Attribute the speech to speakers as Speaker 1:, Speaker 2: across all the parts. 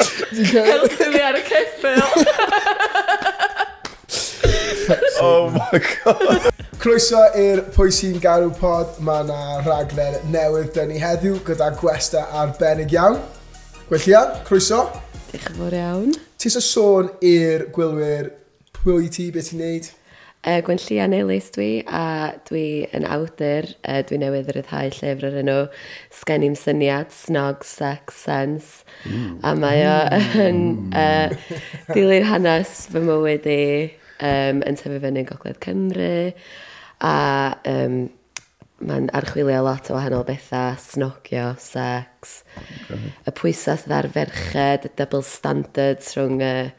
Speaker 1: Helpu fi ar y ceffil.
Speaker 2: oh my god.
Speaker 3: Croeso i'r Pwy sy'n garw pod. Mae yna raglen newydd dyn ni heddiw gyda gwesta arbennig iawn. Gwellian, croeso.
Speaker 1: Diolch yn fawr iawn.
Speaker 3: Tis y sôn i'r gwylwyr pwy ti, beth ti'n neud?
Speaker 1: Uh, Gwen Llian Elis dwi, a dwi yn awdur, uh, dwi newydd ryddhau llyfr yr enw Sgen i'm syniad, Snog, Sex, Sense. Mm. A mae o yn mm. uh, dilyn hanes fy mywyd i um, yn tyfu fyny Gogledd Cymru. A um, mae'n archwilio lot o wahanol bethau, snogio, sex, okay. y pwysau sydd ar ferched, y double standards rhwng y uh,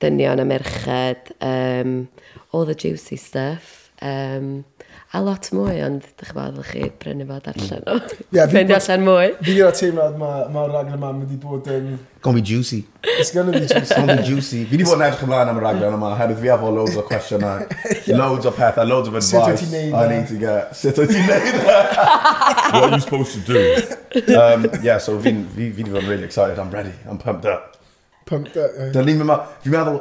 Speaker 1: dynion a merched, um, all the juicy stuff. Um, a lot mwy, ond dych chi'n meddwl chi brynu fo darllen o.
Speaker 3: Ie, Yeah,
Speaker 1: Fynd allan mwy.
Speaker 3: Fi gyda teimlad mae'r ma raglen yma wedi bod yn...
Speaker 2: Gonna be juicy.
Speaker 3: It's gonna be juicy.
Speaker 2: gonna be juicy. Fi wedi bod yn edrych ymlaen am y raglen yma, hefyd fi efo loads o cwestiynau, yeah. loads o pethau, loads of advice.
Speaker 3: Sut
Speaker 2: I
Speaker 3: e?
Speaker 2: need to get. Sut oed ti'n neud e? What are you supposed to do? um, yeah, so fi wedi bod yn really excited. I'm ready. I'm pumped up. Dyn ni'n meddwl, fi'n meddwl,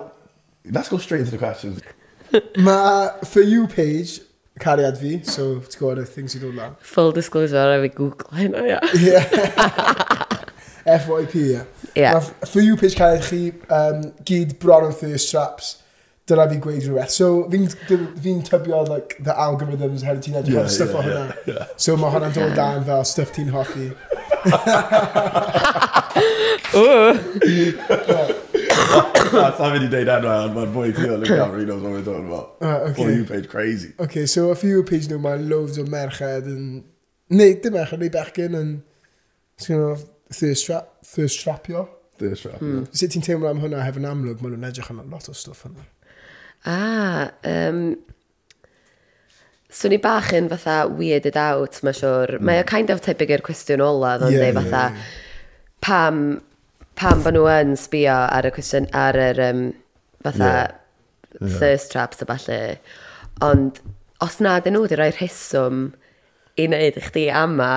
Speaker 2: let's go straight into the questions.
Speaker 3: Mae for you page, cariad fi, so ti'n gwybod y things i ddod lan.
Speaker 1: Full disclosure, a fi Google hynna, ia. Yeah.
Speaker 3: FYP, ia.
Speaker 1: Yeah.
Speaker 3: Ma' for you page cariad chi um, gyd bron yn thirst traps. Dyna fi gweud rhywbeth. So fi'n fi tybio like, the algorithms her ti'n edrych
Speaker 2: yeah,
Speaker 3: stuff
Speaker 2: yeah,
Speaker 3: o hynna.
Speaker 2: Yeah, yeah.
Speaker 3: So mae hwnna'n dod dan fel stuff ti'n hoffi.
Speaker 2: That's having you day that around but boy too. Look out, he knows what we're talking about.
Speaker 3: Uh, okay.
Speaker 2: For you page crazy.
Speaker 3: Okay, so for you page no man loads of merched and neu, dim merched, nee bechgyn yn sgyn o thirst trap, thirst trapio.
Speaker 2: Thirst trapio. Mm.
Speaker 3: Sut ti'n teimlo am hwnna hef yn amlwg, maen nhw'n edrych yn lot o stwff hwnna.
Speaker 1: Ah, um, swn i bach yn fatha weirded out, mae'n siwr. Mm. Mae o kind of tebyg i'r cwestiwn ola, ddo'n yeah,
Speaker 3: dweud
Speaker 1: fatha,
Speaker 3: yeah, yeah
Speaker 1: pam, pam bod nhw yn sbio ar y cwestiwn, ar yr um, fatha
Speaker 2: yeah. yeah.
Speaker 1: thirst traps a falle. Ond os na dyn nhw wedi rhoi rheswm i wneud i chdi ama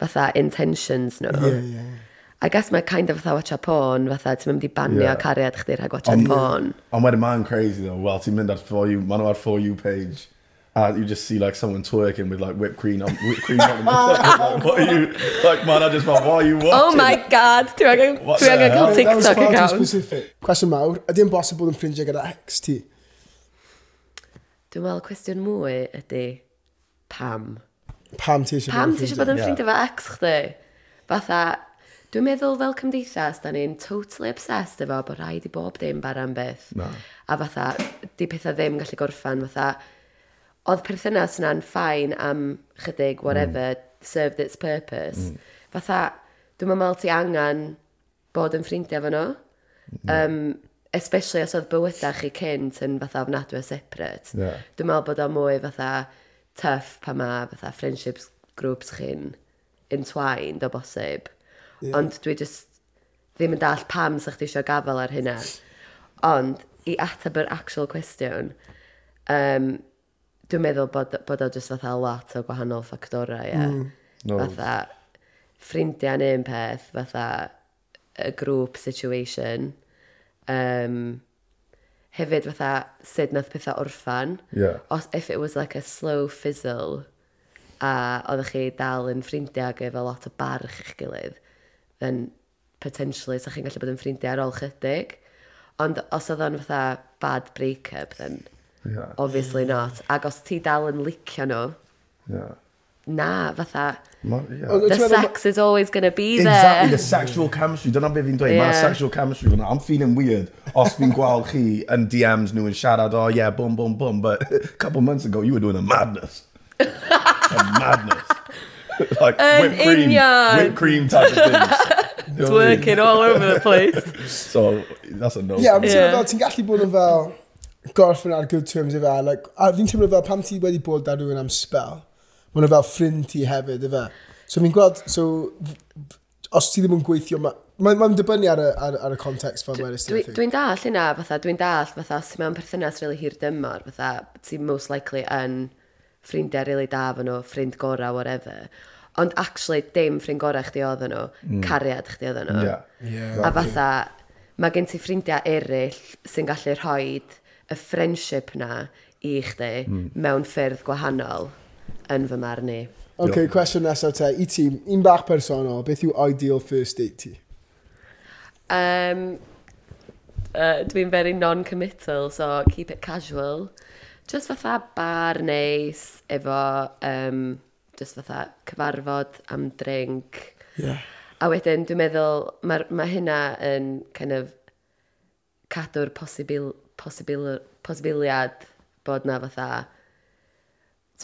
Speaker 1: fatha intentions nhw.
Speaker 3: Yeah, yeah.
Speaker 1: I guess mae kind of fatha watcha porn, fatha ti'n mynd i banio
Speaker 2: yeah.
Speaker 1: cariad chdi rhag watcha porn.
Speaker 2: Ond wedyn mae'n crazy though, wel ti'n mynd ar For You, maen nhw ar For You page uh, you just see like someone twerking with like whipped cream on whipped cream on like, what are you like man I just thought why are you oh watching
Speaker 1: oh my god. Dwi angen dwi angen cael TikTok account?
Speaker 3: specific. cwestiwn mawr. Ydy'n bosib bod yn ffrindiau gyda ex ti
Speaker 1: dwi'n meddwl cwestiwn mwy ydy pam.
Speaker 3: Pam ti eisiau
Speaker 1: pam ti eisiau bod yn ffrindiau? yeah. fo ex chdi? Fatha Dwi'n meddwl fel cymdeithas, da ni'n totally obsessed efo bod rhaid i bob dim bar am beth.
Speaker 2: No.
Speaker 1: A fatha, di pethau ddim gallu gorffan, fatha, oedd perthynas yna'n ffain am chydig, mm. whatever, mm. served its purpose. Mm. Fatha, dwi'n meddwl ti angen bod yn ffrindiau fan nhw. Mm. Um, especially os oedd bywydau chi cynt yn fatha ofnadwy o separate.
Speaker 2: Yeah.
Speaker 1: Dwi'n meddwl bod o mwy fatha tough pa ma fatha friendships groups chi'n entwined o bosib. Yeah. Ond dwi just ddim yn dall pam sa'ch ti eisiau gafel ar hynna. Ond i ateb yr actual cwestiwn, um, Dwi'n meddwl bod, bod o jyst fatha lot o gwahanol ffactorau, ie. Yeah. Mm.
Speaker 2: No.
Speaker 1: Fatha, ffrindiau'n un peth, fatha, y grŵp situation. Um, hefyd fatha sut nath pethau orffan.
Speaker 2: Yeah.
Speaker 1: Os, if it was like a slow fizzle a oeddech chi dal yn ffrindiau ag efo lot o barch i'ch gilydd, then potentially sa'ch chi'n gallu bod yn ffrindiau ar ôl chydig. Ond os oedd o'n fatha bad break-up, then
Speaker 2: Yeah.
Speaker 1: Obviously not. Ac os ti dal yn licio nhw,
Speaker 2: yeah.
Speaker 1: na, fatha,
Speaker 2: Ma, yeah.
Speaker 1: the sex is always going to be there.
Speaker 2: Exactly, the sexual chemistry. Dyna beth fi'n dweud, yeah. sexual chemistry fyna. I'm feeling weird os fi'n gweld chi yn DMs nhw yn siarad, oh yeah, boom, boom, boom, but a couple months ago you were doing a madness. a madness. like
Speaker 1: um,
Speaker 2: whipped cream, whipped cream type of things.
Speaker 1: It's working all over the place.
Speaker 2: so, that's a no.
Speaker 3: Yeah, yeah. ti'n gallu bod yn fel, gorffen ar good terms i fe. Like, a fi'n teimlo fel pam ti wedi bod ar rhywun am spel, mae nhw fel ffrind ti hefyd i. So fi'n gweld, so, os ti ddim yn gweithio, mae'n ma, ma, dibynnu ar y, ar, ar y context fel mae'n ystod.
Speaker 1: Dwi'n dwi dall hynna, fatha, dwi'n dall, fatha, os ti'n mewn perthynas really hir dymor, fatha, ti'n most likely yn ffrindiau really da fan nhw, ffrind gorau, whatever. Ond actually, dim ffrind gorau chdi oedd nhw, mm. cariad chdi oedd nhw.
Speaker 2: Yeah.
Speaker 3: Yeah,
Speaker 1: a fatha, mae gen ti ffrindiau eraill sy'n gallu rhoi y friendship na i chdi mm. mewn ffyrdd gwahanol yn fy marn i.
Speaker 3: OK, cwestiwn nesaf te. I ti, un bach personol, beth yw ideal first date ti?
Speaker 1: Um, uh, Dwi'n very non-committal, so keep it casual. Just fatha bar neis, efo um, just fatha cyfarfod am drink.
Speaker 3: Yeah.
Speaker 1: A wedyn, dwi'n meddwl, mae ma hynna yn kind of cadw'r posibil, posibil, posibiliad bod na fatha,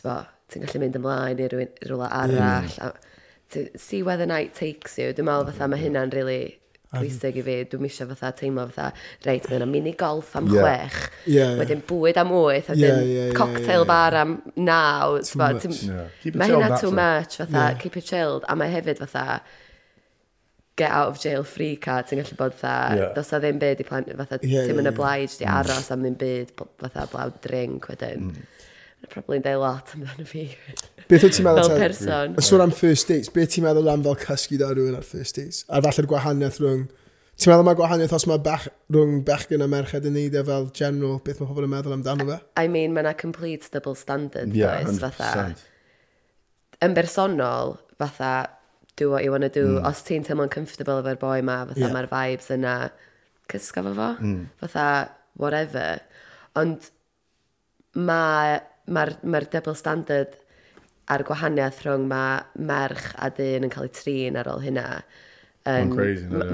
Speaker 1: ti'n gallu mynd ymlaen i rhywun rhywle arall. Mm. A, to see where the night takes you. Dwi'n meddwl fatha mae hynna'n really pwysig i fi. Dwi'n misio fatha teimlo fatha, reit, mae yna mini golf am
Speaker 2: yeah.
Speaker 1: chwech.
Speaker 3: Yeah, yeah.
Speaker 1: Wedyn bwyd am wyth. Wedyn
Speaker 3: yeah, yeah, yeah,
Speaker 1: cocktail
Speaker 3: yeah, yeah.
Speaker 1: bar am naw.
Speaker 3: Too much.
Speaker 2: Yeah.
Speaker 1: Mae hynna too much. Fatha,
Speaker 3: yeah.
Speaker 1: keep it chilled. A mae hefyd fatha, get out of jail free card, ti'n gallu bod fatha,
Speaker 2: yeah.
Speaker 1: dos a ddim byd i plant, fatha,
Speaker 3: yeah,
Speaker 1: ti'n mynd
Speaker 3: yeah,
Speaker 1: obliged yeah. i mm. aros am ddim byd, fatha blawd drink wedyn. Mm. Mae'n probably'n dweud lot amdano fi.
Speaker 3: Beth wyt ti'n meddwl?
Speaker 1: Fel person.
Speaker 3: Yn sôn am first dates, beth ti'n meddwl am fel cysgu da rhywun ar first dates? A falle'r gwahaniaeth rhwng... Ti'n meddwl mae gwahaniaeth os mae bech, rhwng bechgyn a merched yn neud e fel general, beth mae pobl yn meddwl amdano fe?
Speaker 1: I mean, mae yna complete double standard,
Speaker 2: yeah,
Speaker 1: does, fatha. Yn bersonol, fatha, do what you want to do.
Speaker 2: Mm.
Speaker 1: Os ti'n teimlo'n comfortable efo'r boi ma, fatha
Speaker 3: yeah.
Speaker 1: mae'r vibes yna, cysgo fo fo,
Speaker 2: mm.
Speaker 1: fatha whatever. Ond mae'r ma, ma, ma double standard a'r gwahaniaeth rhwng mae merch a dyn yn cael ei trin ar ôl hynna
Speaker 2: yn...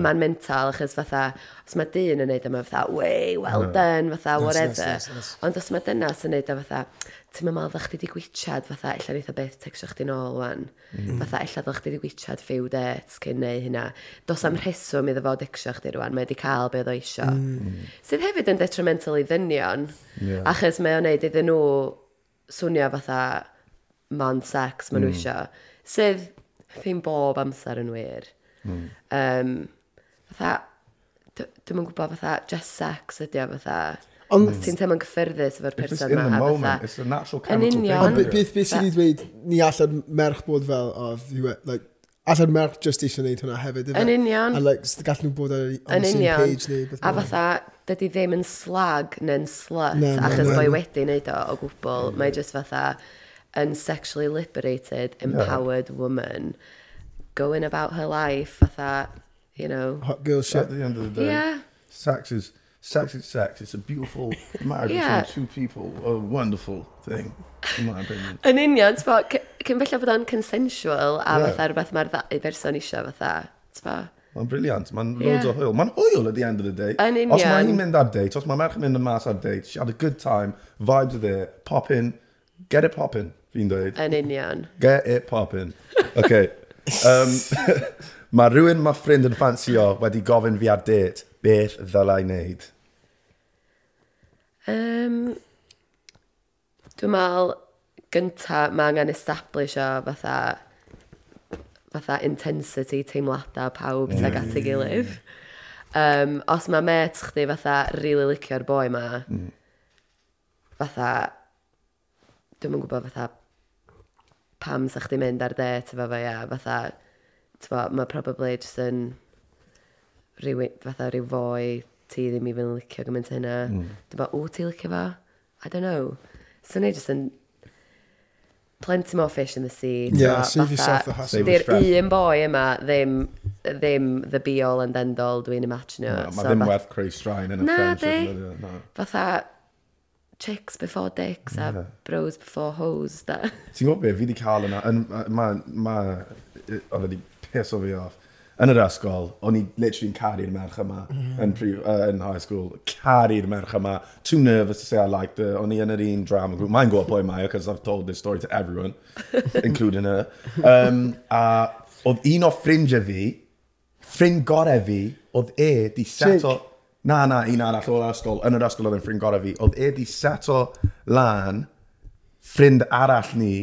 Speaker 1: Mae'n mental, achos fatha, os mae dyn yn neud e, yma fatha, wei, well no. done, fatha,
Speaker 3: yes,
Speaker 1: whatever.
Speaker 3: Yes, yes, yes.
Speaker 1: Ond os mae dynas e, yn neud yma fatha, ti'n meddwl ddech chi wedi gwychad, fatha, illa neitha beth tecsio chdi nôl wan.
Speaker 2: Mm.
Speaker 1: Fatha, illa ddech chi wedi gwychad few dates cyn neu hynna. Dos am rheswm iddo fo decsio chdi rwan, mae wedi cael beth o isio. Mm. Sydd hefyd yn detrimental i ddynion,
Speaker 2: yeah.
Speaker 1: achos mae o'n neud iddyn nhw swnio fatha mon sex maen nhw mm. isio. Sydd ddim bob amser yn wir. Mm. Um, fatha, dwi'n yn gwybod fatha, just sex ydi o fatha.
Speaker 3: Ond
Speaker 1: ti'n teimlo'n gyffyrddus efo'r
Speaker 2: person yma.
Speaker 1: It's
Speaker 2: in the moment,
Speaker 1: fatha,
Speaker 2: it's a natural chemical thing.
Speaker 3: Ond beth beth sy'n ei dweud, ni allan merch bod fel, oh, like, allan merch just eisiau gwneud hwnna hefyd.
Speaker 1: Yn union.
Speaker 3: A like, gallen nhw bod ar on the same page neu beth.
Speaker 1: A fatha, dydy ddim yn slag neu'n slut,
Speaker 3: no,
Speaker 1: achos no,
Speaker 3: no,
Speaker 1: wedi wneud o o gwbl. Mm. Mae just fatha, yn sexually liberated, empowered yeah. woman going about her life fatha, you know.
Speaker 3: Hot girl shit
Speaker 2: at the end of the day.
Speaker 1: Yeah.
Speaker 2: Sex is, sex is sex. It's a beautiful marriage
Speaker 1: yeah.
Speaker 2: between two people. A wonderful thing, in my opinion.
Speaker 1: Yn union, t'bo, cyn bella bod o'n consensual a
Speaker 2: yeah.
Speaker 1: fatha rhywbeth mae'r ddau berson eisiau fatha, t'bo.
Speaker 2: Mae'n briliant, mae'n
Speaker 1: yeah.
Speaker 2: loads o hwyl. Mae'n hwyl at the end of the day.
Speaker 1: Yn union.
Speaker 2: Os mae hi'n mynd ar date, os mae merch yn mynd yn mas ar date, she had a good time, vibes are there, pop in, get it poppin', fi'n dweud.
Speaker 1: Yn union.
Speaker 2: Get it poppin'. Okay. Um, mae rhywun mae ffrind yn ffansio wedi gofyn fi ar date beth ddylai wneud.
Speaker 1: Um, Dwi'n meddwl, gynta, mae angen establish o fatha fatha intensity teimladau pawb yeah. tuag at ei mm. gilydd. Um, os mae met chdi fatha rili really licio'r boi ma, mm. fatha, dwi'n yn gwybod fatha pam sa chdi mynd ar det efo fe, ia, fatha, tyfo, mae probably just yn rhyw, fatha rhyw fwy, ti ddim i fynd licio gymaint hynna. Mm. Dwi'n bod, o, ti licio fo? I don't know. So ni just yn plenty more fish in the sea.
Speaker 3: Yeah,
Speaker 1: so,
Speaker 3: save yourself the hassle.
Speaker 1: Di'r un boi yma ddim, ddim the be all and end all dwi'n imagine.
Speaker 2: No,
Speaker 1: so,
Speaker 2: mae
Speaker 1: ddim
Speaker 2: werth creu straen yn y friendship. Na, di.
Speaker 1: Fatha, chicks before dicks a
Speaker 2: yeah.
Speaker 1: bros before hoes.
Speaker 2: Ti'n gwybod beth, fi wedi cael yna, mae, mae, oedd wedi piso fi off. Yn yr ysgol, o'n i literally'n caru'r merch yma mm-hmm. yn, prif, uh, yn high school. Caru'r merch yma. Too nervous to say I liked her. O'n i yn yr un drama group. Mae'n gwybod pwy mae, because I've told this story to everyone, including her. Um, a oedd un o ffrindiau fi, ffrind gorau fi, oedd e di seto... up na, na, un arall o'r ysgol, yn yr ysgol oedd yn ffrind gorau fi, oedd e di seto lan ffrind arall ni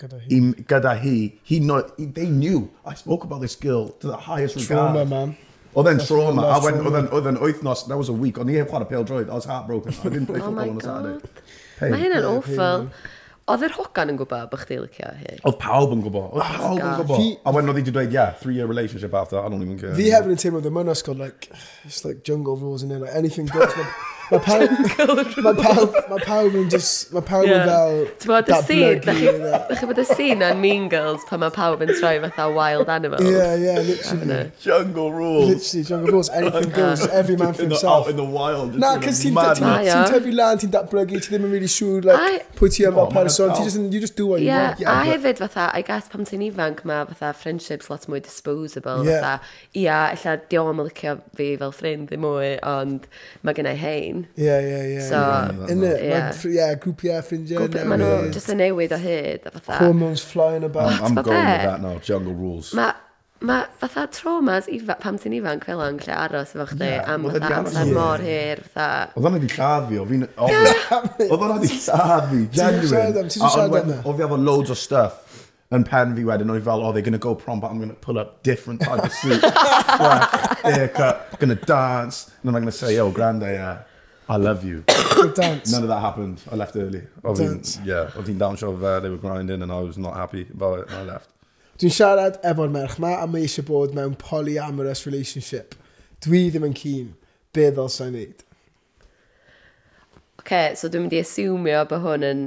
Speaker 3: gyda hi.
Speaker 2: I, gyda hi, he no, they knew, I spoke about this girl to the highest
Speaker 3: trauma,
Speaker 2: regard.
Speaker 3: Trauma, man.
Speaker 2: Oedd e'n trauma, a oedd e'n wythnos, that was a week, o'n i heb chwarae pêl droed, I was heartbroken, I didn't play
Speaker 1: oh
Speaker 2: football
Speaker 1: oh
Speaker 2: on a Saturday. Hey.
Speaker 1: Mae hyn
Speaker 3: yn
Speaker 1: awful. Yeah, Oedd yr hogan yn gwybod bod chdi licio hi?
Speaker 2: Oedd pawb yn gwybod. Oedd oh pawb yn gwybod. A wedyn oedd hi wedi dweud, yeah, three-year relationship after, I don't even care.
Speaker 3: Fi hefyd yn teimlo ddim yn ysgol, like, it's like jungle rules in there, like anything goes. Mae pawb... Mae pawb... Mae pawb yn just... Mae pawb yn fel...
Speaker 1: Ti'n bod y scene... Dach chi bod y scene yn Mean Girls pan mae pawb yn troi fatha wild animals.
Speaker 3: Yeah, yeah, literally.
Speaker 2: Jungle rules.
Speaker 3: Literally, jungle rules. Oh Anything goes. Every man for himself.
Speaker 2: Out in the wild.
Speaker 3: Na, cos ti'n tyfu lan, ti'n datblygu, ti ddim yn really siŵr, like, pwy ti
Speaker 2: am
Speaker 3: fel person. Ti just, you just do what you want.
Speaker 1: Yeah,
Speaker 3: a
Speaker 1: hefyd fatha, I guess pam ti'n ifanc mae fatha friendships lot mwy disposable. Fatha, ia, illa diolch am licio fi fel ffrind ddim mwy, ond mae gennau hein.
Speaker 3: Ie, ie, ie.
Speaker 1: So,
Speaker 3: yna,
Speaker 1: ie,
Speaker 3: grwpiau ffrindiau.
Speaker 1: Grwpiau, maen nhw just yn newid o hyd.
Speaker 3: Hormones flying about.
Speaker 2: I'm,
Speaker 1: I'm
Speaker 2: going with that now, jungle rules.
Speaker 1: Mae ma fatha traumas ifa, pam ti'n ifanc fel o'n lle aros efo chdi
Speaker 2: yeah,
Speaker 1: am
Speaker 2: e
Speaker 1: fatha amser
Speaker 2: yeah.
Speaker 1: mor hir fatha.
Speaker 2: Oedd hwnna di lladd fi, oedd hwnna wedi lladd fi, genuine.
Speaker 3: Ti'n siarad am,
Speaker 2: Oedd fi efo loads o stuff yn pen fi wedyn, oedd fel, oh, they're gonna go prom, but I'm gonna pull up different type of suit. fresh haircut, gonna dance, and then I'm gonna say, yo grande, yeah. I love you.
Speaker 3: dance.
Speaker 2: None of that happened. I left early. Oedd hi'n,
Speaker 3: Dance.
Speaker 2: yeah, oedd hi'n show there. they were grinding and I was not happy about it and I left.
Speaker 3: Dwi'n siarad efo'r merch ma a mae eisiau bod mewn polyamorous relationship. Dwi ddim yn keen. Be ddylsau wneud?
Speaker 1: okay, so dwi'n mynd i asiwmio bod hwn yn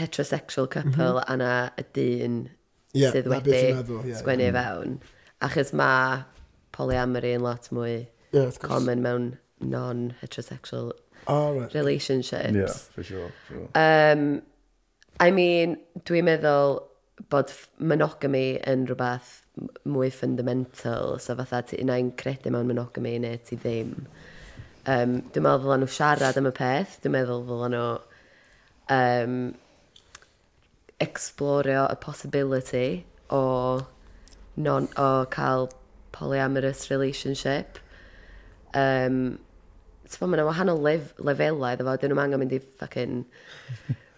Speaker 1: heterosexual couple mm -hmm. a na y dyn
Speaker 3: Ie,
Speaker 1: sydd
Speaker 3: na beth wedi i'n meddwl, ie,
Speaker 1: sgwennu fewn. Achos mae polyamory yn lot mwy
Speaker 3: Ie, wrth gwrs.
Speaker 1: common mewn non-heterosexual
Speaker 3: oh, right.
Speaker 1: relationships.
Speaker 2: Yeah, for sure. For sure.
Speaker 1: Um, I mean, dwi'n meddwl bod monogamy yn rhywbeth mwy fundamental, so fatha ti unai'n credu mewn monogamy neu ti ddim. Um, dwi'n meddwl ddylan nhw siarad am y peth, dwi'n meddwl ddylan nhw um, explorio y possibility o, non, o cael polyamorous relationship. Um, Ti'n mae yna wahanol lef lefelau iddo fo, dyn nhw'n angen mynd i fucking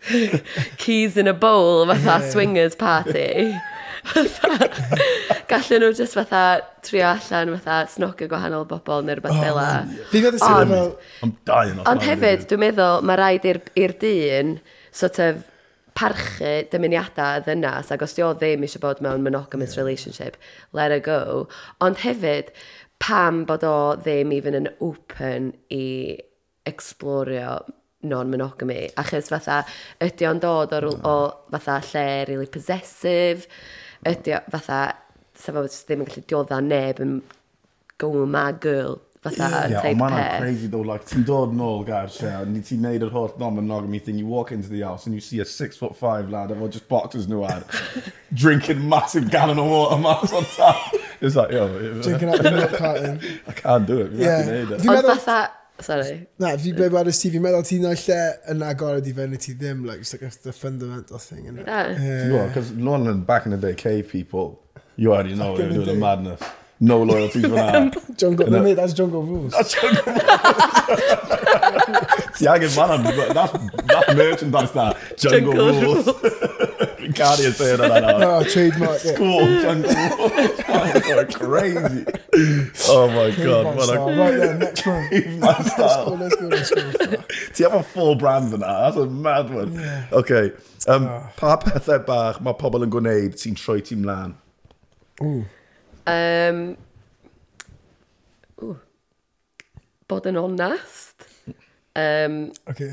Speaker 1: keys in a bowl, fatha yeah. swingers party. Gallen nhw just fatha trio allan fatha snog y gwahanol bobl neu rhywbeth fel la.
Speaker 3: Fi fydde sy'n fel...
Speaker 2: Ond dau yn
Speaker 1: Ond hefyd, dwi'n meddwl, mae rhaid i'r dyn sort of parchu dymuniadau ddynas ac os di o ddim eisiau bod mewn monogamous yeah. relationship, let her go. Ond hefyd, pam bod o ddim even yn open i explorio non-monogamy. Achos fatha, ydy o'n dod o, o fatha lle really possessive, ydy o fatha, sef o ddim yn gallu diodda neb yn go my girl fatha
Speaker 2: yeah,
Speaker 1: type peth.
Speaker 2: crazy though, like, ti'n dod nôl gair lle, ni ti'n neud yr holl non-monogamy thing, you walk into the house and you see a six foot five lad efo just boxers nhw ar, drinking massive gallon of water mass on tap. It's like, yo...
Speaker 3: Drinking out the milk carton.
Speaker 2: I can't do it, fi'n
Speaker 3: yeah.
Speaker 2: neud it.
Speaker 1: Ond fatha, Sorry.
Speaker 3: Na, fi ble ar ys ti, fi'n meddwl ti'n o'r lle yn agored i fe, ti ddim, like, it's like a fundamental thing, innit?
Speaker 1: Yeah.
Speaker 2: Yeah. Because London, back in the day, cave people, you already know
Speaker 3: they're
Speaker 2: doing
Speaker 3: a
Speaker 2: madness no loyalty for that.
Speaker 3: Jungle,
Speaker 2: no,
Speaker 3: mate, that's jungle rules.
Speaker 2: That's jungle rules. Tiago's man, that's, that's merchandise, that. Jungle,
Speaker 1: jungle
Speaker 2: rules. Can't even say that.
Speaker 3: No, trademark. Yeah.
Speaker 2: Cool, jungle rules. Oh, crazy. Oh my god, what a...
Speaker 3: Right there, next one. Let's go, let's go, let's go.
Speaker 2: Ti efo full brand yna, that's a mad one. Yeah. Okay, um, oh. pa pethau bach mae pobl yn gwneud sy'n troi ti mlaen? Ooh.
Speaker 1: Um, ww, bod yn onest. Um,
Speaker 3: Okay.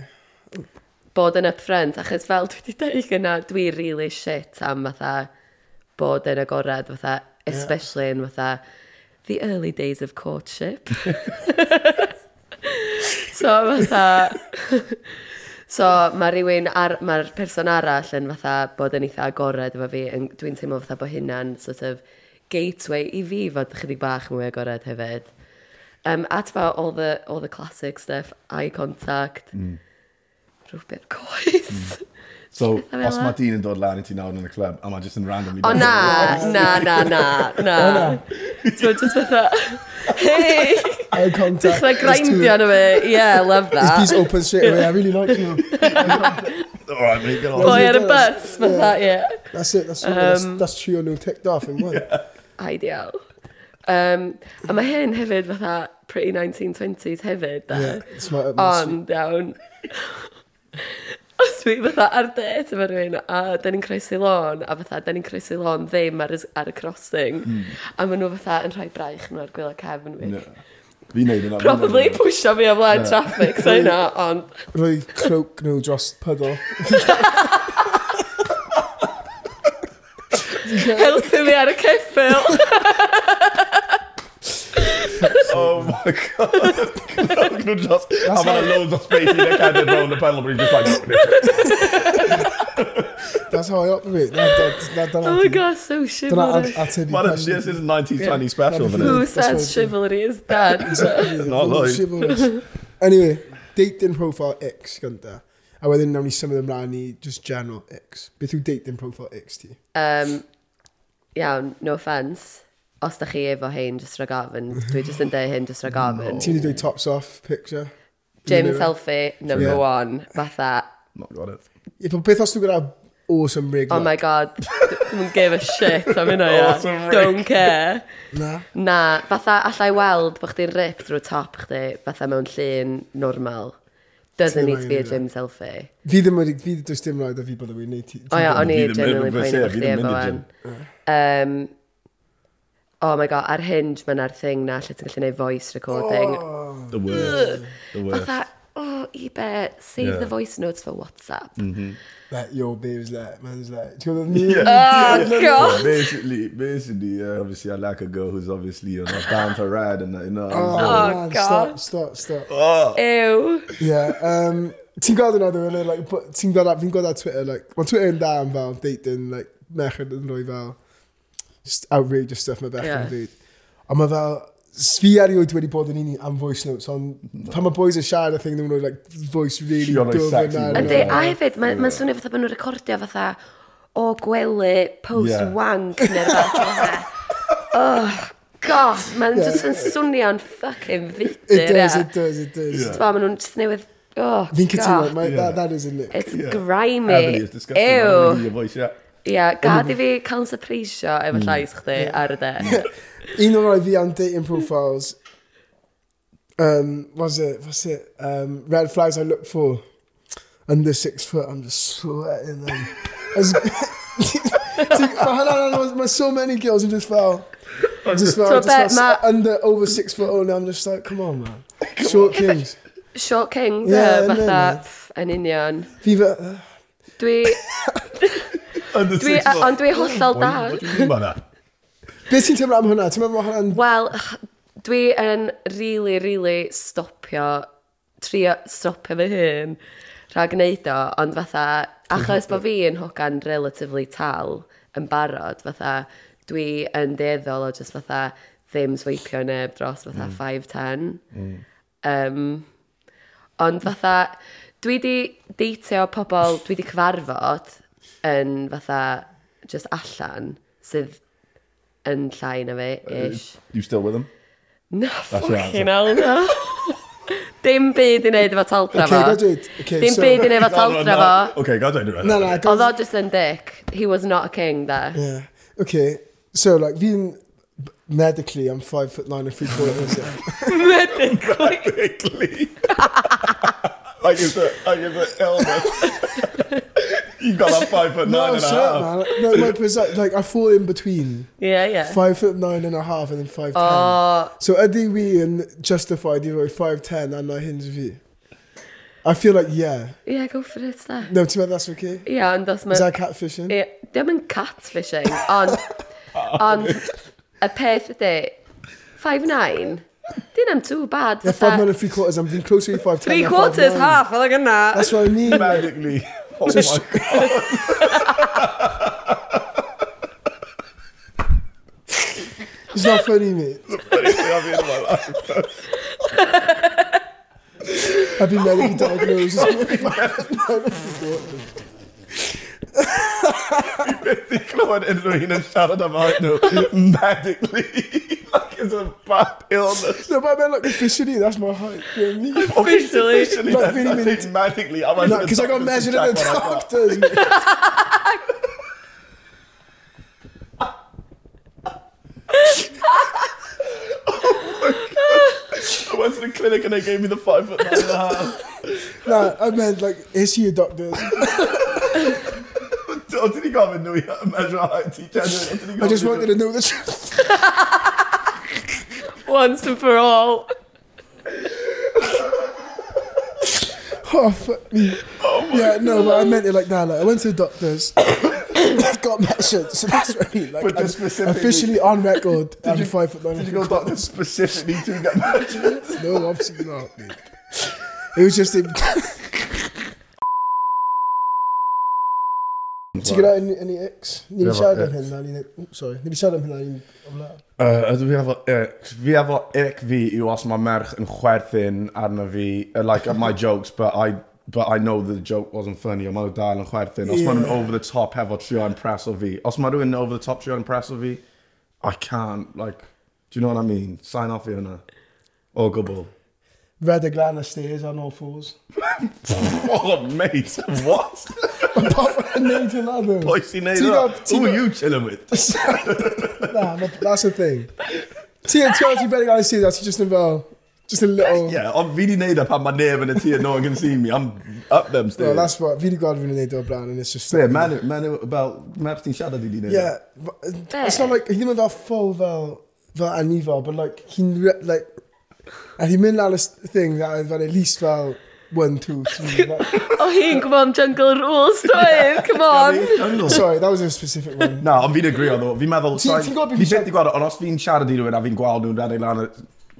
Speaker 1: bod yn upfront, achos fel dwi wedi dweud gyna, dwi really shit am fatha bod yn agored, fatha, especially in fatha the early days of courtship. so fatha... So mae rhywun, ar, mae'r person arall yn fatha bod yn eitha agored efo fi, yn- dwi'n teimlo fatha bod hynna'n sort of gateway i fi fod chydig bach mwy agored hefyd. Um, at about all the, all the classic stuff, eye contact, mm. rhywbeth coes. Mm. So,
Speaker 2: os mae dyn yn dod lan i ti nawr yn y cleb, a mae jyst yn randomly...
Speaker 1: O na, na, na, na, na. Ti'n just fatha, hey!
Speaker 3: Eye contact.
Speaker 1: Dechrau grindio na fi. Yeah, I love
Speaker 3: that. This
Speaker 1: piece
Speaker 3: open straight away, I really like you.
Speaker 2: Alright, mate, get on.
Speaker 1: Boy ar y bus, fatha, yeah.
Speaker 3: That's it, that's,
Speaker 1: um,
Speaker 3: that's, that's trio nhw ticked off in one.
Speaker 1: ideal. Um, a mae hyn hefyd fatha pretty 1920s hefyd. Da.
Speaker 3: Yeah, smart,
Speaker 1: Ond iawn. Os dwi fatha ar det efo rhywun, a da ni'n croesi lôn, a fatha da ni'n croesi lôn ddim ar, ar y crossing, mm. a maen nhw fatha yn rhoi braich nhw ar gwyla cefn fi.
Speaker 2: Yeah. Fi wneud yna.
Speaker 1: Probably pwysio fi o flaen traffic, so yna, ond...
Speaker 3: Rwy croak nhw dros pedal. pydol.
Speaker 1: Helpu fi ar y ceffil.
Speaker 2: Oh my god. Nhw just... A mae'n loads o space i'n cadw round the pedal, but he's just like...
Speaker 3: That's how I operate. Na, da, da, da,
Speaker 1: Oh my god, so
Speaker 3: Dyna
Speaker 1: chivalrous.
Speaker 3: ateb i
Speaker 2: Man,
Speaker 3: cwestiwn.
Speaker 2: this is a 1920 special,
Speaker 3: Yeah.
Speaker 2: man.
Speaker 1: Who says
Speaker 3: what-
Speaker 1: chivalry is dead?
Speaker 2: Not like.
Speaker 3: Chivalrous. Anyway, dating profile X gynta. A wedyn nawn ni symud ymlaen i just general X. Beth yw dating profile X ti?
Speaker 1: Um, iawn, no offence, os da chi efo hyn, just rhag ofyn, dwi just yn dweud hyn just rhag mm. ofyn.
Speaker 3: Ti'n wedi dweud tops off picture?
Speaker 1: Gym selfie, number
Speaker 3: yeah.
Speaker 1: one, fatha.
Speaker 2: Not got it.
Speaker 3: Ie, beth os dwi'n gyda awesome rig?
Speaker 1: Oh my god, dwi'n give a shit am hynna, ia. Don't care.
Speaker 3: Na?
Speaker 1: Na, fatha allai weld bod chdi'n rip drwy top chdi, fatha mewn llun normal doesn't need to be a gym selfie.
Speaker 3: Fi ddim wedi, fi does dim rhaid o fi bod fi'n neud.
Speaker 1: O ia, o'n i genuinely poeni bod chdi efo fan. Um, oh my god, ar Hinge mae'n ar thing na lle ti'n gallu gwneud voice recording.
Speaker 3: Oh,
Speaker 2: the worst. The worst
Speaker 1: eBay, save
Speaker 2: yeah.
Speaker 1: the voice notes for WhatsApp.
Speaker 3: Mm -hmm. Like, yo, babe's like, man's like, do you know what I mean?
Speaker 1: Oh, yeah, God.
Speaker 2: Yeah, basically, basically, uh, obviously, I like a girl who's obviously you know, down to ride and that, you know.
Speaker 3: Oh,
Speaker 1: oh
Speaker 3: man,
Speaker 1: God.
Speaker 3: Stop, stop, stop.
Speaker 2: Oh.
Speaker 1: Ew.
Speaker 3: Yeah, um, ti'n gweld yna dwi'n yn like, ti'n gweld, fi'n gweld ar Twitter, like, mae Twitter yn da am fel, dating, like, merched yn rhoi fel, just outrageous stuff mae
Speaker 1: bech
Speaker 3: yn dweud. Ond mae fel, Fi erioed wedi bod yn un am voice notes, ond no. pan mae boys yn siarad, I think nhw'n rhoi like, voice really dwf yna.
Speaker 1: Ydy, a hefyd, mae'n ma swnio fatha bod nhw'n recordio fatha o gwely post-wank yeah. neu rhywbeth. oh, god, mae'n
Speaker 3: yeah.
Speaker 1: just yn swnio'n fucking
Speaker 3: fidur.
Speaker 1: It
Speaker 3: does, it does, it does.
Speaker 2: Yeah.
Speaker 1: Mae nhw'n just newydd Oh,
Speaker 3: Fi'n cytuno,
Speaker 2: yeah.
Speaker 3: that, that is a it.
Speaker 1: It's
Speaker 2: yeah.
Speaker 1: grimy.
Speaker 2: Ebony, it's disgusting.
Speaker 1: Ew.
Speaker 2: Your voice, yeah.
Speaker 1: Ia, gad i fi cael surpreisio efo llais chdi ar y de.
Speaker 3: Un o'r rhaid fi am dating profiles, um, was it, was it, um, red flags I look for under six foot, I'm just sweating them. As, Mae so many girls yn just fel, just fel,
Speaker 1: so
Speaker 3: just
Speaker 1: fel,
Speaker 3: under, over six foot, oh I'm just like, come on man, short kings.
Speaker 1: Short kings,
Speaker 3: yeah,
Speaker 1: fatha, yn union.
Speaker 3: Fi fe... Uh.
Speaker 1: Dwi, Dwi, ond dwi hollol da.
Speaker 3: Beth sy'n teimlo am hwnna? Ti'n meddwl hwnna'n...
Speaker 1: Wel, dwi yn really, really stopio, trio stopio fy hun rhag gwneud o, ond fatha, achos bod fi yn hogan relatively tal yn barod, fatha, dwi yn deddol o just fatha ddim sweipio neb dros fatha mm. 5-10. Mm. Um, ond fatha, dwi di deitio pobl dwi di cyfarfod yn fatha just allan sydd yn llai na fi, ish.
Speaker 2: Uh, you still with him? Na,
Speaker 1: fucking hell, na. Dim byd i wneud efo taldra fo.
Speaker 3: Okay, dweud. Okay,
Speaker 1: Dim
Speaker 3: so...
Speaker 1: byd i wneud efo taldra fo.
Speaker 2: Okay, ga dweud rhywbeth.
Speaker 3: Na, na.
Speaker 1: Oedd o just yn dick. He was not a king there.
Speaker 3: Yeah. Okay, so like fi'n medically I'm five foot nine and three quarters.
Speaker 2: medically? medically. I give the, I give the elbow. you got that five foot nine
Speaker 3: no,
Speaker 2: and a half.
Speaker 3: up, man. No, my precise, like, I fall in between
Speaker 1: Yeah, yeah.
Speaker 3: five foot nine and a half and then five ten.
Speaker 1: Oh,
Speaker 3: So, ydy we yn justified i roi five ten and I hinge fi? I feel like, yeah.
Speaker 1: yeah, go for it, da.
Speaker 3: No, ti'n meddwl that's okay?
Speaker 1: Ie, ond os
Speaker 3: Is
Speaker 1: mae...
Speaker 3: that catfishing?
Speaker 1: Ie, Dim yn catfishing, ond... ond y peth ydy, 5'9", dyn am too bad.
Speaker 3: Yeah, five nine and three quarters. I'm being closer to five ten.
Speaker 1: Three quarters, half, oedd yna.
Speaker 3: That's what I mean.
Speaker 2: Magically. Oh my god.
Speaker 3: it's not funny, mate.
Speaker 2: It's the funniest thing I've been in my life.
Speaker 3: I've been medically diagnosed.
Speaker 2: I've been medically diagnosed. Medically and Medically it's illness.
Speaker 3: No, but I meant like officially, that's my height. You know what I mean?
Speaker 2: Officially, officially,
Speaker 3: Like,
Speaker 2: that's
Speaker 3: really,
Speaker 2: not
Speaker 3: really-
Speaker 2: it medically. I'm
Speaker 3: No, because I got measured at the doctors. mate.
Speaker 2: When went to the clinic and they gave me the five foot nine and a half.
Speaker 3: No, I meant, like, is he a doctor?
Speaker 2: O, ti di gofyn nhw i measure height ti, Jen?
Speaker 3: I just wanted to know the truth.
Speaker 1: Once and for all.
Speaker 3: Oh, fuck me. yeah, no, but I meant it like that. Like, I went to the doctors, got measured, so that's what I mean. Like,
Speaker 2: But
Speaker 3: I'm
Speaker 2: just specifically-
Speaker 3: officially on record, I'm
Speaker 2: you-
Speaker 3: five foot nine.
Speaker 2: Did you go doctor specifically to get measured?
Speaker 3: No, obviously not, mate. It was just... A... Ti gyda any, any ex? Ni wedi siarad am hynna, ni'n... Sorry, ni wedi siarad am hynna, ni'n
Speaker 2: uh Ydw fi efo ex. Fi efo ec fi yw os mae merch yn chwerthin arno fi, like, at my jokes, but I but I know the joke wasn't funny, ond mae nhw dal yn chwerthin. Os yeah. maen nhw'n over the top hefo trio impresso fi. Os mae nhw'n over the top trio impresso fi, I can't, like, do you know what I mean? Sign off i hynna. O gwbl.
Speaker 3: Red Aglana stairs on all fours.
Speaker 2: oh, mate, what? Papa needs
Speaker 3: a
Speaker 2: ladder.
Speaker 3: Boise needs.
Speaker 2: Who are you chilling with?
Speaker 3: nah, no, that's the thing. Tia Chelsea Red Aglana stairs, You just about just a little.
Speaker 2: Yeah, I'm really need up at my name and a no one can see me. I'm up them stairs.
Speaker 3: Well, that's what, really God really need up and it's just.
Speaker 2: Yeah, man, man, about Mapstein Shadow did he know?
Speaker 3: Yeah, uh, it's not like, you know, about full, though that I knew, but like he like A hi'n mynd ar y thing that oedd fel at least fel one, two, three.
Speaker 1: o hi'n gwybod am Jungle Rules, doedd? Come on!
Speaker 3: Sorry, that was a specific one.
Speaker 2: Na, ond fi'n agrio ddo. Fi'n meddwl...
Speaker 3: Ti'n gwybod
Speaker 2: beth
Speaker 3: fi'n
Speaker 2: gweld? Ond os fi'n siarad i rhywun a fi'n gweld nhw'n rhaid ei lan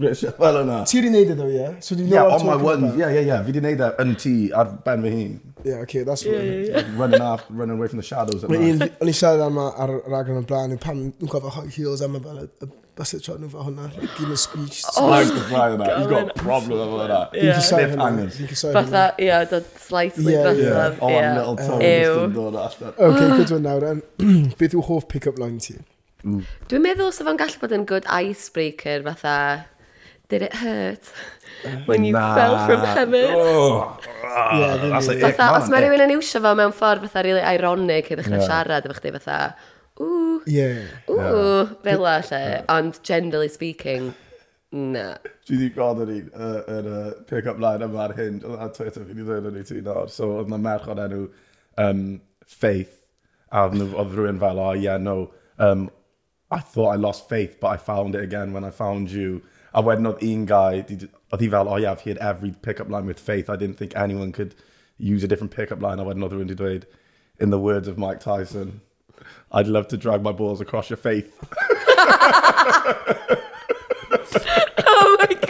Speaker 2: Wel yna.
Speaker 3: Ti wedi neud e ddo, ie? So di
Speaker 2: yeah, on my one. Ie, ie, ie. Fi wedi neud e yn ti ar ben fy hun.
Speaker 3: Ie, oce, that's what
Speaker 2: yeah, running, off, running away from the shadows.
Speaker 3: O'n i siarad am ar raglen yn blaen, Pan nhw'n gofio hot heels am y that's it, nhw fel hwnna. Gyn y squeech.
Speaker 2: Slag the fly yna. You've got problem efo yna.
Speaker 3: Fi'n cysau hynna. Fi'n cysau hynna.
Speaker 1: Fatha, ia, dod slightly
Speaker 3: yeah,
Speaker 1: yeah.
Speaker 2: Oh, yeah. little tongue.
Speaker 1: Ew.
Speaker 3: Okay, good one nawr. Beth yw hoff pick-up line ti? Mm.
Speaker 1: Dwi'n meddwl sef o'n gallu bod yn good icebreaker fatha, did it hurt when you
Speaker 2: nah.
Speaker 1: fell from heaven?
Speaker 2: Oh. Ah, yeah,
Speaker 3: that's
Speaker 2: like,
Speaker 1: fatha, os mae rhywun yn iwsio fo mewn ffordd fatha really ironic i ddechrau
Speaker 2: yeah.
Speaker 1: siarad efo chdi fatha, ww,
Speaker 3: yeah.
Speaker 1: ww, fel la lle. Ond generally speaking, na.
Speaker 2: Dwi wedi gweld yr un, yr uh, pick-up line yma'r hyn, a Twitter fi wedi dweud yn ei tu nawr. So, oedd na merch o'n enw um, Faith, a oedd rhywun fel, oh yeah, no, um, I thought I lost faith, but I found it again when I found you. A wedyn oedd un guy, oedd hi fel, oh yeah, I've heard every pick-up line with faith. I didn't think anyone could use a different pick-up line. A wedyn oedd rhywun wedi dweud, in the words of Mike Tyson, I'd love to drag my balls across your faith.
Speaker 1: oh my god.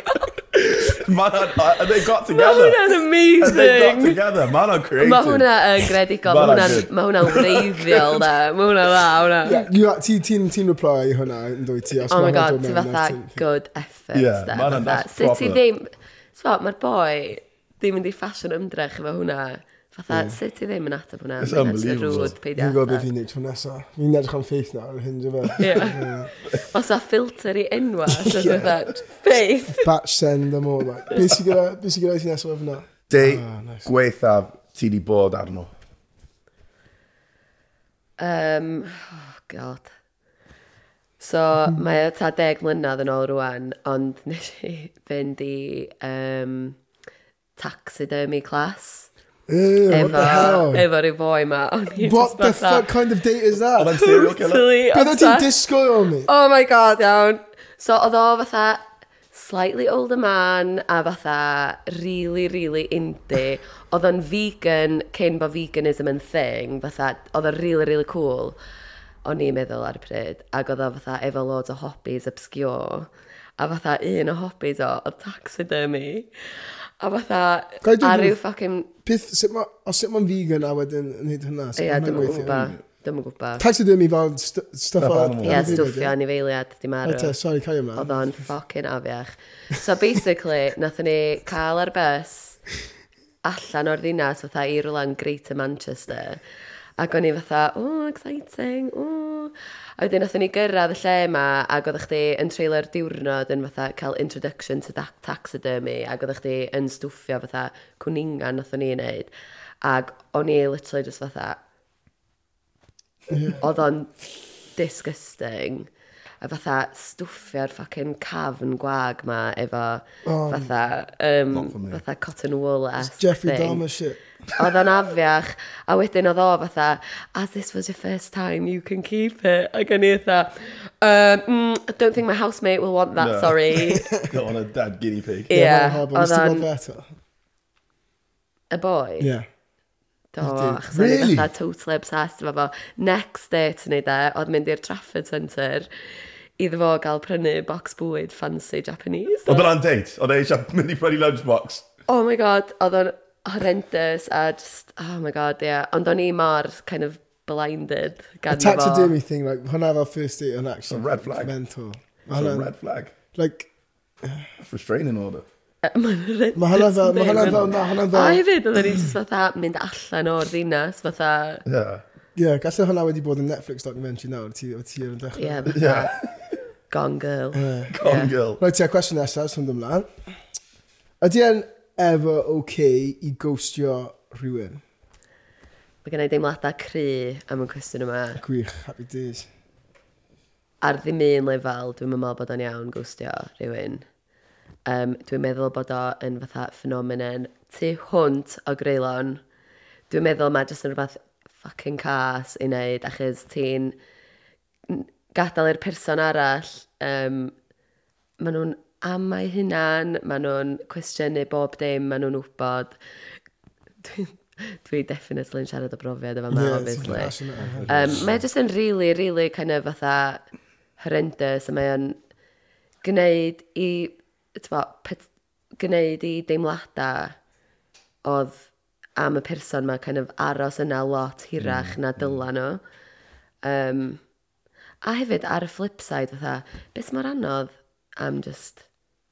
Speaker 2: Man, and They got
Speaker 1: Mae
Speaker 2: together.
Speaker 1: hwnna'n
Speaker 2: They got
Speaker 1: amazing.
Speaker 2: together. Man, I'm creative.
Speaker 1: Mae hwnna yn gredigol,
Speaker 2: Ma'
Speaker 1: mae
Speaker 2: hwnna'n-
Speaker 1: hwnna'n ma hwnna'n wreiddiol da, mae hwnna'n dda, hwnna.
Speaker 3: Yeah, ti'n ti, ti reply i hwnna yn dwy ti. os
Speaker 1: Oh
Speaker 3: ma'
Speaker 1: my
Speaker 3: hwnna'n
Speaker 1: god,
Speaker 3: dod
Speaker 1: ti
Speaker 3: mewn
Speaker 1: a
Speaker 3: fatha ti'n-
Speaker 1: good
Speaker 2: Yeah, efforts
Speaker 1: da,
Speaker 2: ma' hwnna'n-
Speaker 1: fatha.
Speaker 2: that's
Speaker 1: Sut ti
Speaker 2: proper.
Speaker 1: ddim, so, mae'r boi ddim yn di ffasiwn ymdrech efo hwnna. Fatha, yeah. sut ti ddim yn ateb hwnna?
Speaker 2: It's unbelievable.
Speaker 3: Fi'n gwybod beth fi'n neud tro nesaf. Fi'n edrych am ffeith nawr ar hyn, dwi'n
Speaker 1: Os a filter i enwa, so dwi'n dweud, faith.
Speaker 3: Batch send am all. Like. Beth sy'n gyda beth sy'n gyda ti nesaf efo hwnna?
Speaker 2: Dei,
Speaker 3: ah,
Speaker 2: gweithaf, ti di bod arno?
Speaker 1: Um, oh god. So, hmm. mae o ta deg mlynedd yn ôl rwan, ond nes i fynd i um, taxidermy class
Speaker 3: Ew,
Speaker 1: efo, what
Speaker 3: the hell?
Speaker 1: Efo rhyw boi ma.
Speaker 3: What the fuck kind of date is that?
Speaker 2: Oedd e'n serial killer.
Speaker 3: Bydda ti'n disgwyl o mi?
Speaker 1: Oh my god, iawn. So, oedd o fatha slightly older man a fatha really, really indie. Oedd o'n vegan cyn bod veganism yn thing, fatha, oedd o'n really, really cool. O'n i'n meddwl ar y pryd, ac oedd o fatha efo loads o hobbies obscure a fatha un o hobbies o, oedd taxidermy. A fatha, a rhyw ffocin...
Speaker 3: Peth, sut ma, os sut ma'n vegan a wedyn yn hyd hynna?
Speaker 1: Ie, dim yn gwybod. Dim yn gwybod.
Speaker 3: Taxidermy fel stuff o...
Speaker 1: Ie, stwffio anifeiliad, dim arw.
Speaker 3: Ete, sorry, cael yma.
Speaker 1: Oedd o'n ffocin afiach. So basically, nathon ni cael ar bus allan o'r ddinas fatha i rwlan Greater Manchester. Ac o'n i fatha, o, oh, exciting, o. Oh. A wedyn nath ni gyrraedd y lle yma, ac oeddech chdi yn trailer diwrnod yn fatha cael introduction to taxidermy, ac oeddech chdi yn stwffio fatha cwningan nath o'n i'n neud. Ac o'n i literally just fatha, oedd o'n disgusting. A fatha stwffio'r ffocin cafn gwag ma efo um,
Speaker 2: fatha, um,
Speaker 1: fatha cotton wool-esque thing.
Speaker 3: Jeffrey Dahmer shit.
Speaker 1: Oedd o'n afiach, a wedyn oedd o fatha, as this was your first time, you can keep it. Ac o'n i fatha, um, mm, don't think my housemate will want that,
Speaker 2: no.
Speaker 1: sorry.
Speaker 2: Not on a dad guinea pig.
Speaker 1: Yeah,
Speaker 3: yeah
Speaker 1: oedd
Speaker 3: o'n...
Speaker 1: Y boi?
Speaker 3: Yeah.
Speaker 1: Do, achos really? o'n i fatha totally obsessed efo fo. Next day to neud e, oedd mynd i'r Trafford Centre iddo fo gael prynu box bwyd fancy Japanese.
Speaker 2: Oedd o'n date? Oedd e eisiau mynd i prynu lunchbox?
Speaker 1: Oh my god, oedd o'n horrendous a just, oh my god, yeah. Ond o'n i mor kind of blinded gan fo.
Speaker 3: Taxidermy thing, like, hwnna fel first date on actually.
Speaker 2: A red flag.
Speaker 3: Mental.
Speaker 2: It's a red flag.
Speaker 3: Like...
Speaker 2: Restraining order.
Speaker 3: Mae hwnna fel, mae hwnna fel,
Speaker 1: mae
Speaker 3: hwnna fel...
Speaker 1: A hefyd, oedden ni just fatha mynd allan o'r ddinas, fatha...
Speaker 2: Yeah.
Speaker 3: Yeah, gallai hwnna wedi bod yn Netflix documentary nawr, ti o'r tir yn dechrau.
Speaker 1: Yeah, fatha. Gone Girl.
Speaker 2: Gone Girl.
Speaker 3: Right, ti a cwestiwn nesaf, sy'n dymlaen. Ydy e'n ever okay i ghostio rhywun?
Speaker 1: Mae gen i deimladau cry am y cwestiwn yma.
Speaker 3: Gwych, happy days.
Speaker 1: Ar ddim un lefel, dwi'n meddwl bod o'n iawn gwstio rhywun. Um, dwi'n meddwl bod o yn fatha ffenomenon tu hwnt o greulon. Dwi'n meddwl mae jyst yn rhywbeth fucking cas i wneud, achos ti'n gadael i'r person arall, um, maen nhw'n am mae hunan, maen nhw'n cwestiynu bob dim, maen nhw'n wybod. Dwi, dwi definitely yn siarad o brofiad efo yma, obviously. Um, mae jyst yn really, really kind of fatha horrendous, a mae o'n gwneud i, tyfo, gwneud i deimladau oedd am y person mae kind of aros yna lot hirach mm. na dyla nhw. Um, a hefyd ar y flip side, fatha, beth mae'r anodd am just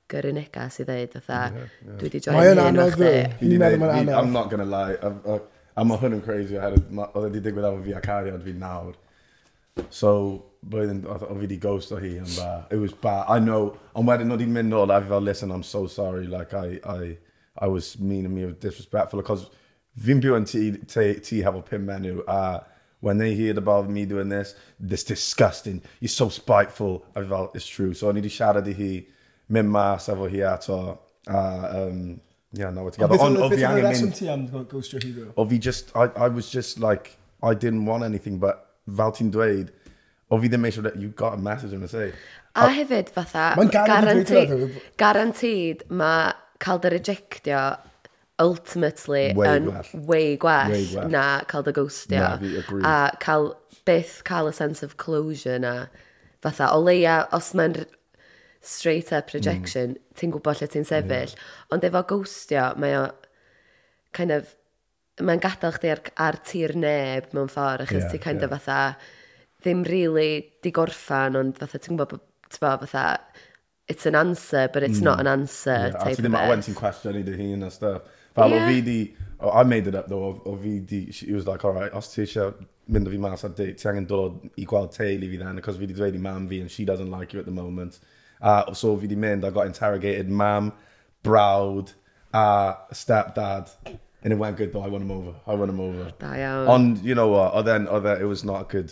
Speaker 1: gyrru negas i ddeud fatha, dwi wedi join
Speaker 3: Mae o'n
Speaker 1: hyn
Speaker 3: anodd
Speaker 1: o'ch di.
Speaker 3: ddo.
Speaker 2: Fi 'di
Speaker 3: Fi'n meddwl
Speaker 2: neud-
Speaker 3: mae'n
Speaker 2: fi-
Speaker 3: anodd.
Speaker 2: I'm not gonna lie. I'm, uh, a hwn yn crazy. I had a- ma- Oedd e wedi digwydd efo fi a cariad fi nawr. So, blwyddyn, oedd oedd fi wedi ghost o hi yn ba. It was bad. I know. Ond wedyn oedd hi'n mynd nôl a fi fel, listen, I'm so sorry. Like, I, I, I was mean and me was disrespectful. Because fi'n byw yn ti, ti, ti hefo pum menyw. A when they heard about me doing this, this disgusting. You're so spiteful. I felt, it's true. So, o'n i wedi siarad i hi, mynd mas efo hi ato. A, um, yeah, no, together.
Speaker 3: Beth
Speaker 2: Ond o fi angen mynd...
Speaker 3: ti am Ghost Your Hero?
Speaker 2: O fi just, I, I was just like, I didn't want anything, but fel ti'n dweud, o fi ddim eisiau, you got a message I'm going to say.
Speaker 1: A, hefyd fatha,
Speaker 3: guaranteed,
Speaker 1: guaranteed mae cael dy rejectio ultimately
Speaker 2: way
Speaker 1: yn
Speaker 2: gwell.
Speaker 1: way gwell,
Speaker 2: way gwell.
Speaker 1: na cael dy ghostio.
Speaker 2: Na,
Speaker 1: a cael, byth cael y sense of closure na. Fatha, o leia, os mae'n straight up rejection,
Speaker 2: mm.
Speaker 1: ti'n gwybod lle ti'n sefyll. Mm. Ond efo ghostio, mae o kind of, mae'n gadael chdi ar, ar tir neb mewn ffordd, achos
Speaker 2: yeah,
Speaker 1: ti'n kind yeah.
Speaker 2: of
Speaker 1: fatha ddim really di gorffan, ond fatha ti'n gwybod, ti'n gwybod fatha, it's an answer, but it's mm. not an answer.
Speaker 2: Yeah, a ti ddim
Speaker 1: awen
Speaker 2: ti'n cwestiwn i dy hun a stuff. Fel
Speaker 1: yeah.
Speaker 2: o fi di, oh, I made it up though, o, o fi di, she was like, alright, os ti eisiau mynd o fi mas ar date, ti angen dod i gweld teulu fi then, because fi di dweud i mam fi, and she doesn't like you at the moment. A so fi di mynd, I got interrogated, mam, brawd, a stepdad. And it went good though, I won him over. I won him over.
Speaker 1: Da iawn.
Speaker 2: Ond, you know what, oedd then, oedd e, it was not good.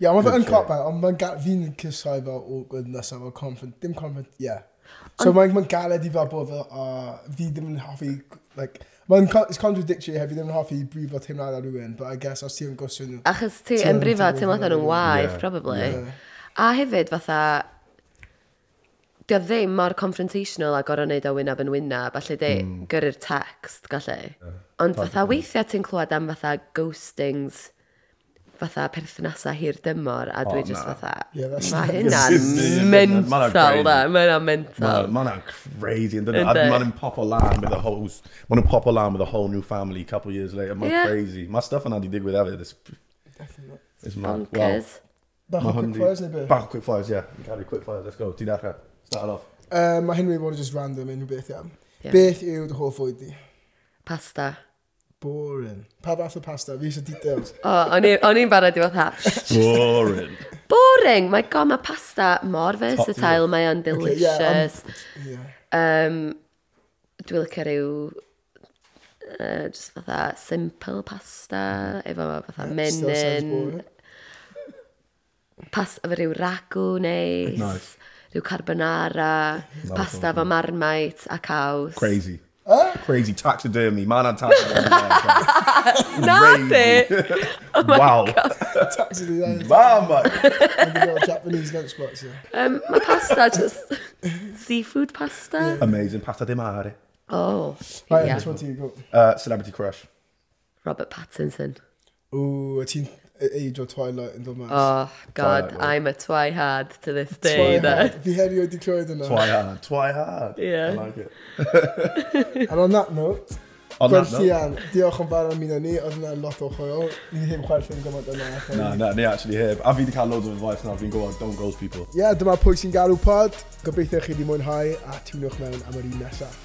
Speaker 3: Ie, yeah,
Speaker 2: mae'n
Speaker 3: yn cop out, ond mae'n gael, fi'n cysau fel awkward nesaf fel confident, dim confident, ie. Yeah. So mae'n ma galed i fel bod fel, uh, fi ddim yn hoffi, like, mae'n, it's contradictory hefyd, ddim yn hoffi brifo teimlad ar rhywun, but I guess os ti yn gwsio nhw.
Speaker 1: Achos ti yn brifo teimlad ar
Speaker 3: nhw'n
Speaker 1: waith, probably. A hefyd fatha, Dio ddim mor confrontational a gorau wneud o wynaf yn wynaf, a lle
Speaker 2: di mm.
Speaker 1: gyrru'r text, gallu. Yeah. Ond fatha weithiau ti'n clywed am fatha ghostings, fatha perthnasau hir dymor, a dwi
Speaker 2: oh,
Speaker 1: just fatha,
Speaker 3: yeah,
Speaker 1: mae hynna'n mental, da, mae hynna'n mental.
Speaker 2: Mae hynna'n crazy, and then
Speaker 1: mae
Speaker 2: nhw'n pop alarm with a whole, mae nhw'n pop alarm with a whole new family a couple years later, mae'n
Speaker 1: yeah.
Speaker 2: crazy. Mae stuff yna di digwydd hefyd, it's... It's mad.
Speaker 1: Bonkers.
Speaker 3: Well,
Speaker 2: Bach
Speaker 3: o quick fires neu beth?
Speaker 2: Bach o quick fires, ie. Yeah. Quick fires, let's go. Ti'n dechrau. Dal off.
Speaker 3: Um, mae hyn wedi bod yn just random unrhyw beth iawn.
Speaker 1: Yeah.
Speaker 3: Beth yw dy hoff fwyd di?
Speaker 1: Pasta.
Speaker 3: Boring. Pa fath o pasta? Fi eisiau details.
Speaker 1: O, oh, o'n i'n barod i fod ha.
Speaker 2: Boring.
Speaker 1: Boring. Mae go, mae pasta mor versatile. Mae o'n delicious.
Speaker 3: Okay, yeah, um, yeah.
Speaker 1: um, Dwi'n licio rhyw... Uh, just fatha simple pasta. Efo fatha
Speaker 3: yeah,
Speaker 1: menyn. Pasta efo rhyw ragw neis.
Speaker 2: Nice
Speaker 1: rhyw carbonara, pasta fo marmite a caws.
Speaker 2: Crazy. Uh, crazy taxidermy. Mae yna taxidermy.
Speaker 1: Oh Na di?
Speaker 3: Oh wow. taxidermy.
Speaker 2: Mama.
Speaker 3: I've got Japanese lunchbox, yeah.
Speaker 1: Um, mae pasta just seafood pasta. Yeah.
Speaker 2: Amazing. Pasta de mare.
Speaker 1: Oh.
Speaker 3: Right,
Speaker 1: yeah.
Speaker 3: which one do you go?
Speaker 2: Uh, celebrity crush.
Speaker 1: Robert Pattinson.
Speaker 3: Ooh, a teen E- age o Twilight yn dod mas.
Speaker 1: Oh, God,
Speaker 2: Twilight,
Speaker 1: I'm a twihard to this day. Twihard.
Speaker 3: Fi heri wedi clywed yna.
Speaker 2: Twihard. Twihard.
Speaker 1: Yeah.
Speaker 2: I like it.
Speaker 3: And on that note,
Speaker 2: On that note.
Speaker 3: diolch yn fawr am un ni, oedd yna lot o chwyl. Ni heb chwerthu'n gymaint yna.
Speaker 2: Na, na, ni actually heb. A fi wedi cael loads o'n faith na, fi'n gwybod, don't ghost people.
Speaker 3: Ie, yeah, dyma pwy sy'n galw pod. Gobeithio chi wedi mwynhau a tiwnwch mewn am yr un nesaf.